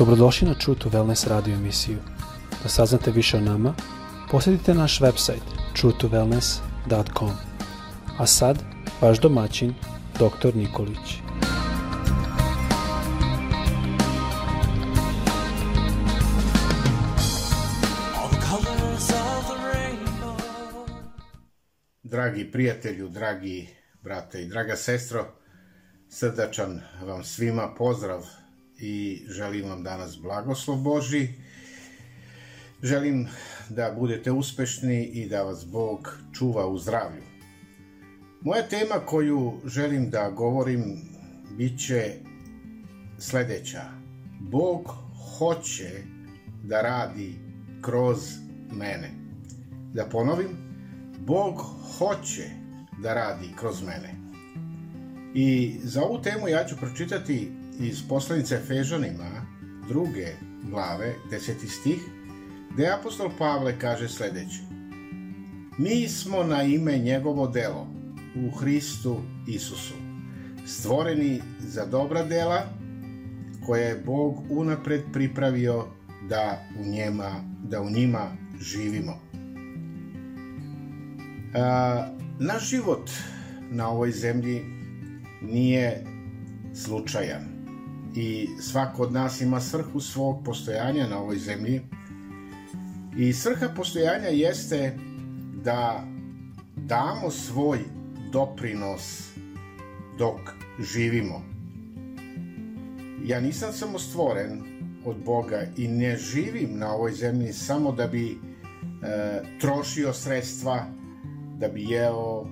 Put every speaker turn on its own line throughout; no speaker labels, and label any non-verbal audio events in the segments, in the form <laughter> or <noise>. Dobrodošli na True to Wellness radio emisiju. Da saznate više o nama, posjetite naš website truetowellness.com. A sad, vaš domaćin, dr. Nikolić.
Dragi prijatelju, dragi brate i draga sestro, srdačan vam svima pozdrav i želim vam danas blagoslov Boži. Želim da budete uspešni i da vas Bog čuva u zdravlju. Moja tema koju želim da govorim biće sledeća. Bog hoće da radi kroz mene. Da ponovim, Bog hoće da radi kroz mene. I za ovu temu ja ću pročitati iz poslanice Fežanima, druge glave, deseti stih, gde apostol Pavle kaže sledeće. Mi smo na ime njegovo delo u Hristu Isusu, stvoreni za dobra dela koje je Bog unapred pripravio da u, njema, da u njima živimo. A, naš život na ovoj zemlji nije slučajan i svako od nas ima svrhu svog postojanja na ovoj zemlji i svrha postojanja jeste da damo svoj doprinos dok živimo. Ja nisam samo stvoren od Boga i ne živim na ovoj zemlji samo da bi e, trošio sredstva, da bi jeo,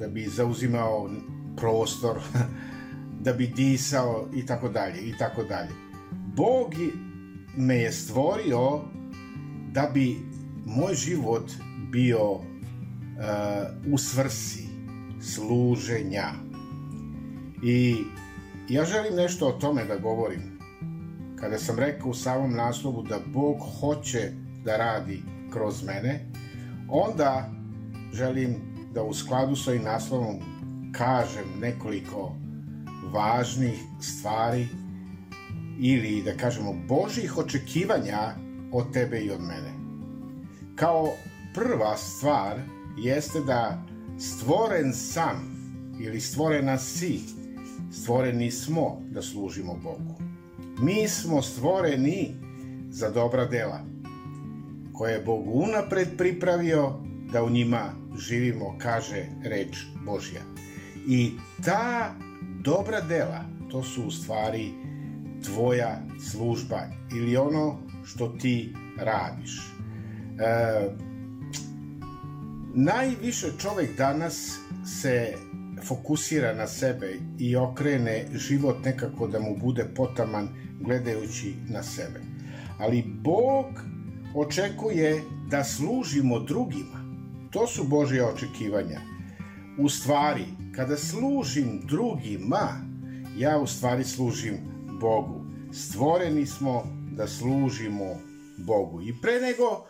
da bi zauzimao prostor, <laughs> da bi disao i tako dalje i tako dalje. Bog me je stvorio da bi moj život bio uh, u svrsi služenja. I ja želim nešto o tome da govorim. Kada sam rekao u samom naslovu da Bog hoće da radi kroz mene, onda želim da u skladu sa ovim naslovom kažem nekoliko važnih stvari ili da kažemo božjih očekivanja od tebe i od mene. Kao prva stvar jeste da stvoren sam ili stvorena si, stvoreni smo da služimo Bogu. Mi smo stvoreni za dobra dela koje je Bog unapred pripravio da u njima živimo, kaže reč Božja. I ta dobra dela, to su u stvari tvoja služba ili ono što ti radiš. E, najviše čovek danas se fokusira na sebe i okrene život nekako da mu bude potaman gledajući na sebe. Ali Bog očekuje da služimo drugima. To su Božje očekivanja. U stvari, Kada služim drugima, ja u stvari služim Bogu. Stvoreni smo da služimo Bogu. I pre nego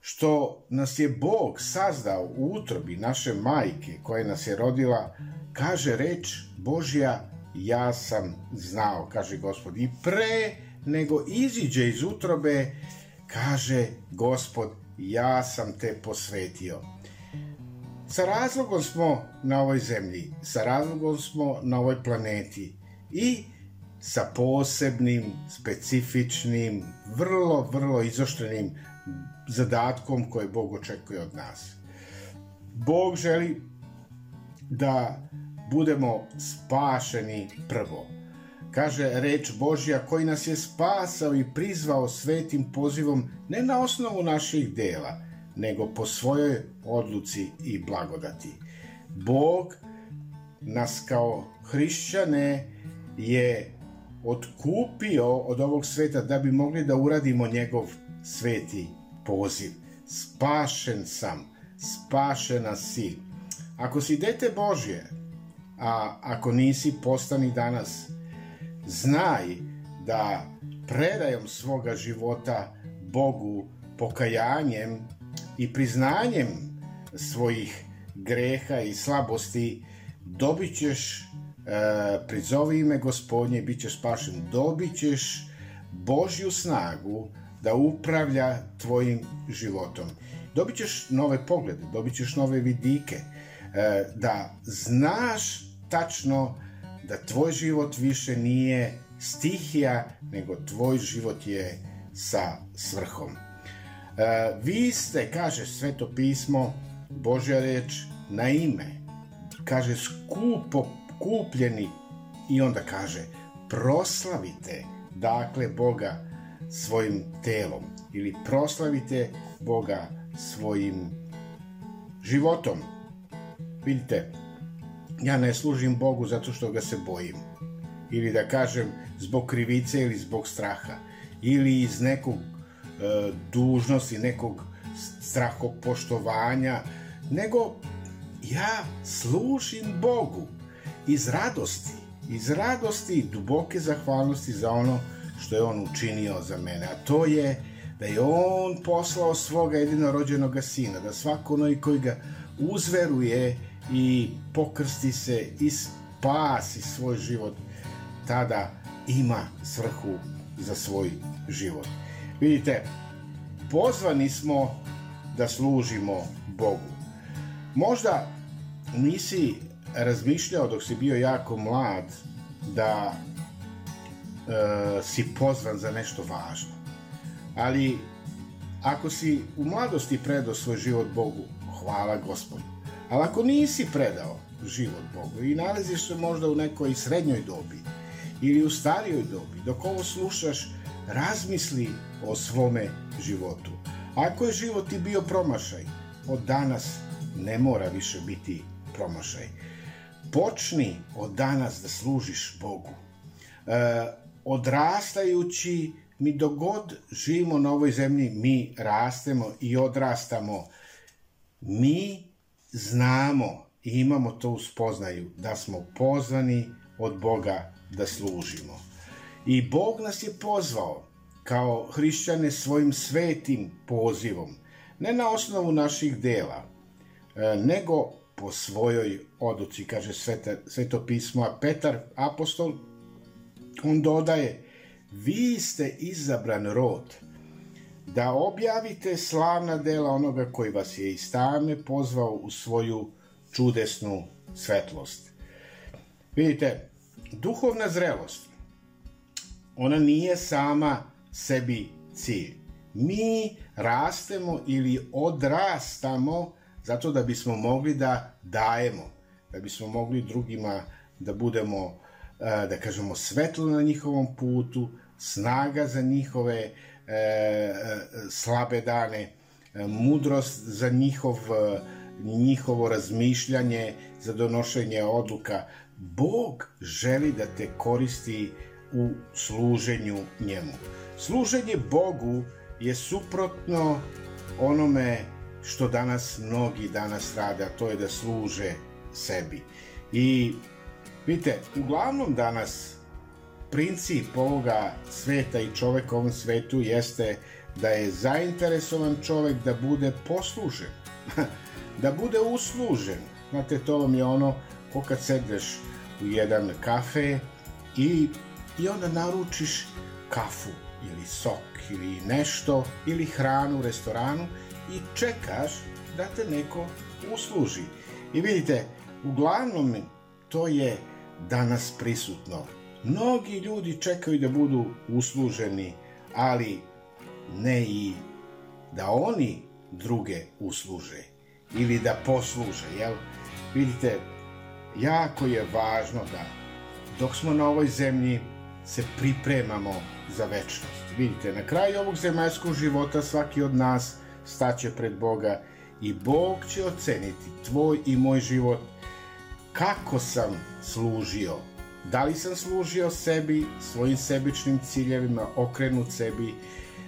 što nas je Bog sazdao u utrobi naše majke koja nas je rodila, kaže reč Božja, ja sam znao, kaže gospod. I pre nego iziđe iz utrobe, kaže gospod, ja sam te posvetio. Sa razlogom smo na ovoj zemlji, sa razlogom smo na ovoj planeti i sa posebnim, specifičnim, vrlo, vrlo izoštrenim zadatkom koje Bog očekuje od nas. Bog želi da budemo spašeni prvo. Kaže reč Božja koji nas je spasao i prizvao svetim pozivom ne na osnovu naših dela – nego po svojoj odluci i blagodati. Bog nas kao hrišćane je otkupio od ovog sveta da bi mogli da uradimo njegov sveti poziv. Spašen sam, spašena si. Ako si dete Božje, a ako nisi postani danas, znaj da predajom svoga života Bogu, pokajanjem i priznanjem svojih greha i slabosti dobit ćeš e, prizovi ime gospodnje, bit ćeš spašen, dobit ćeš Božju snagu da upravlja tvojim životom. Dobit ćeš nove poglede, dobit ćeš nove vidike, e, da znaš tačno da tvoj život više nije stihija, nego tvoj život je sa svrhom. E, vi ste, kaže sveto pismo, Božja reč, na ime, kaže skupo kupljeni i onda kaže proslavite dakle Boga svojim telom ili proslavite Boga svojim životom. Vidite, ja ne služim Bogu zato što ga se bojim. Ili da kažem zbog krivice ili zbog straha. Ili iz nekog E, dužnosti, nekog strahopoštovanja, nego ja služim Bogu iz radosti, iz radosti i duboke zahvalnosti za ono što je On učinio za mene, a to je da je On poslao svoga jedinorođenog sina, da svako onoj koji ga uzveruje i pokrsti se i spasi svoj život, tada ima svrhu za svoj život. Vidite, pozvani smo da služimo Bogu. Možda nisi razmišljao dok si bio jako mlad da e, si pozvan za nešto važno. Ali ako si u mladosti predao svoj život Bogu, hvala gospodu. Ali ako nisi predao život Bogu i nalaziš se možda u nekoj srednjoj dobi ili u starijoj dobi, dok ovo slušaš, razmisli o svome životu. Ako je život i bio promašaj, od danas ne mora više biti promašaj. Počni od danas da služiš Bogu. E, odrastajući, mi dogod živimo na ovoj zemlji, mi rastemo i odrastamo. Mi znamo i imamo to uspoznaju da smo pozvani od Boga da služimo. I Bog nas je pozvao kao hrišćane svojim svetim pozivom, ne na osnovu naših dela, e, nego po svojoj oduci, kaže sveta, sveto pismo, a Petar, apostol, on dodaje, vi ste izabran rod, da objavite slavna dela onoga koji vas je iz tame pozvao u svoju čudesnu svetlost. Vidite, duhovna zrelost ona nije sama sebi cilj. Mi rastemo ili odrastamo zato da bismo mogli da dajemo, da bismo mogli drugima da budemo, eh, da kažemo, svetlo na njihovom putu, snaga za njihove eh, slabe dane, eh, mudrost za njihov, njihovo razmišljanje, za donošenje odluka. Bog želi da te koristi e, u služenju njemu. Služenje Bogu je suprotno onome što danas mnogi danas rade, a to je da služe sebi. I vidite, uglavnom danas princip ovoga sveta i čoveka ovom svetu jeste da je zainteresovan čovek da bude poslužen, <laughs> da bude uslužen. Znate, to vam je ono ko kad sedneš u jedan kafe i i onda naručiš kafu ili sok ili nešto ili hranu u restoranu i čekaš da te neko usluži. I vidite, uglavnom to je danas prisutno. Mnogi ljudi čekaju da budu usluženi, ali ne i da oni druge usluže ili da posluže, jel? Vidite, jako je važno da dok smo na ovoj zemlji se pripremamo za večnost. Vidite, na kraju ovog zemaljskog života svaki od nas staće pred Boga i Bog će oceniti tvoj i moj život kako sam služio. Da li sam služio sebi, svojim sebičnim ciljevima, okrenut sebi,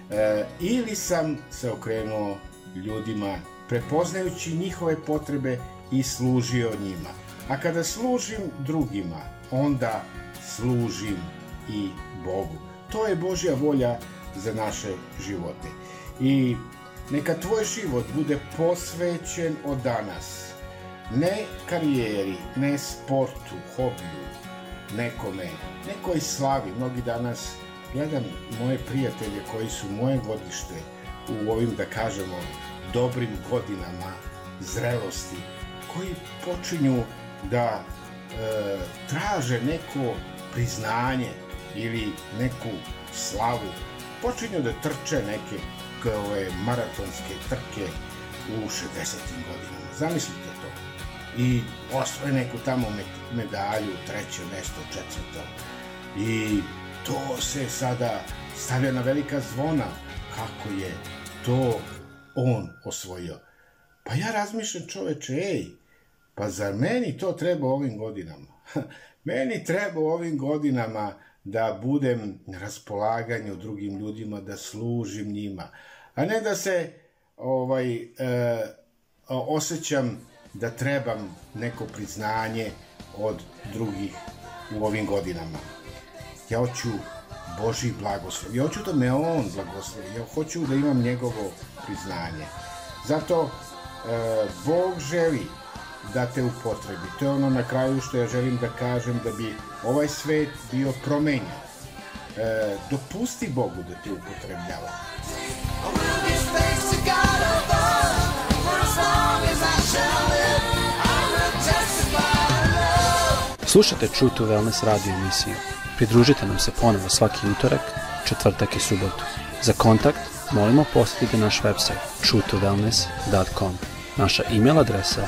e, ili sam se okrenuo ljudima, prepoznajući njihove potrebe i služio njima. A kada služim drugima, onda služim i Bogu. To je Božja volja za naše živote. I neka tvoj život bude posvećen od danas. Ne karijeri, ne sportu, hobiju, nekome, nekoj slavi. Mnogi danas gledam moje prijatelje koji su moje godište u ovim, da kažemo, dobrim godinama zrelosti, koji počinju da e, traže neko priznanje ili neku slavu, počinju da trče neke ove maratonske trke u 60. godinama. Zamislite to. I osvoje neku tamo medalju, treće mesto, četvrto. I to se sada stavlja na velika zvona kako je to on osvojio. Pa ja razmišljam čoveče, ej, pa zar meni to treba ovim godinama? <laughs> Meni treba u ovim godinama da budem na raspolaganju drugim ljudima, da služim njima, a ne da se ovaj e, osjećam da trebam neko priznanje od drugih u ovim godinama. Ja hoću Boži blagoslov. Ja hoću da me On blagoslovi. Ja hoću da imam njegovo priznanje. Zato e, Bog želi da te upotrebi. To je ono na kraju što ja želim da kažem da bi ovaj svet bio promenjen. E, dopusti Bogu da te upotrebljava. Slušate True to Wellness radio emisiju. Pridružite nam se ponovo svaki utorak, četvrtak i subotu. Za kontakt molimo posjetite naš website truetowellness.com. Naša email adresa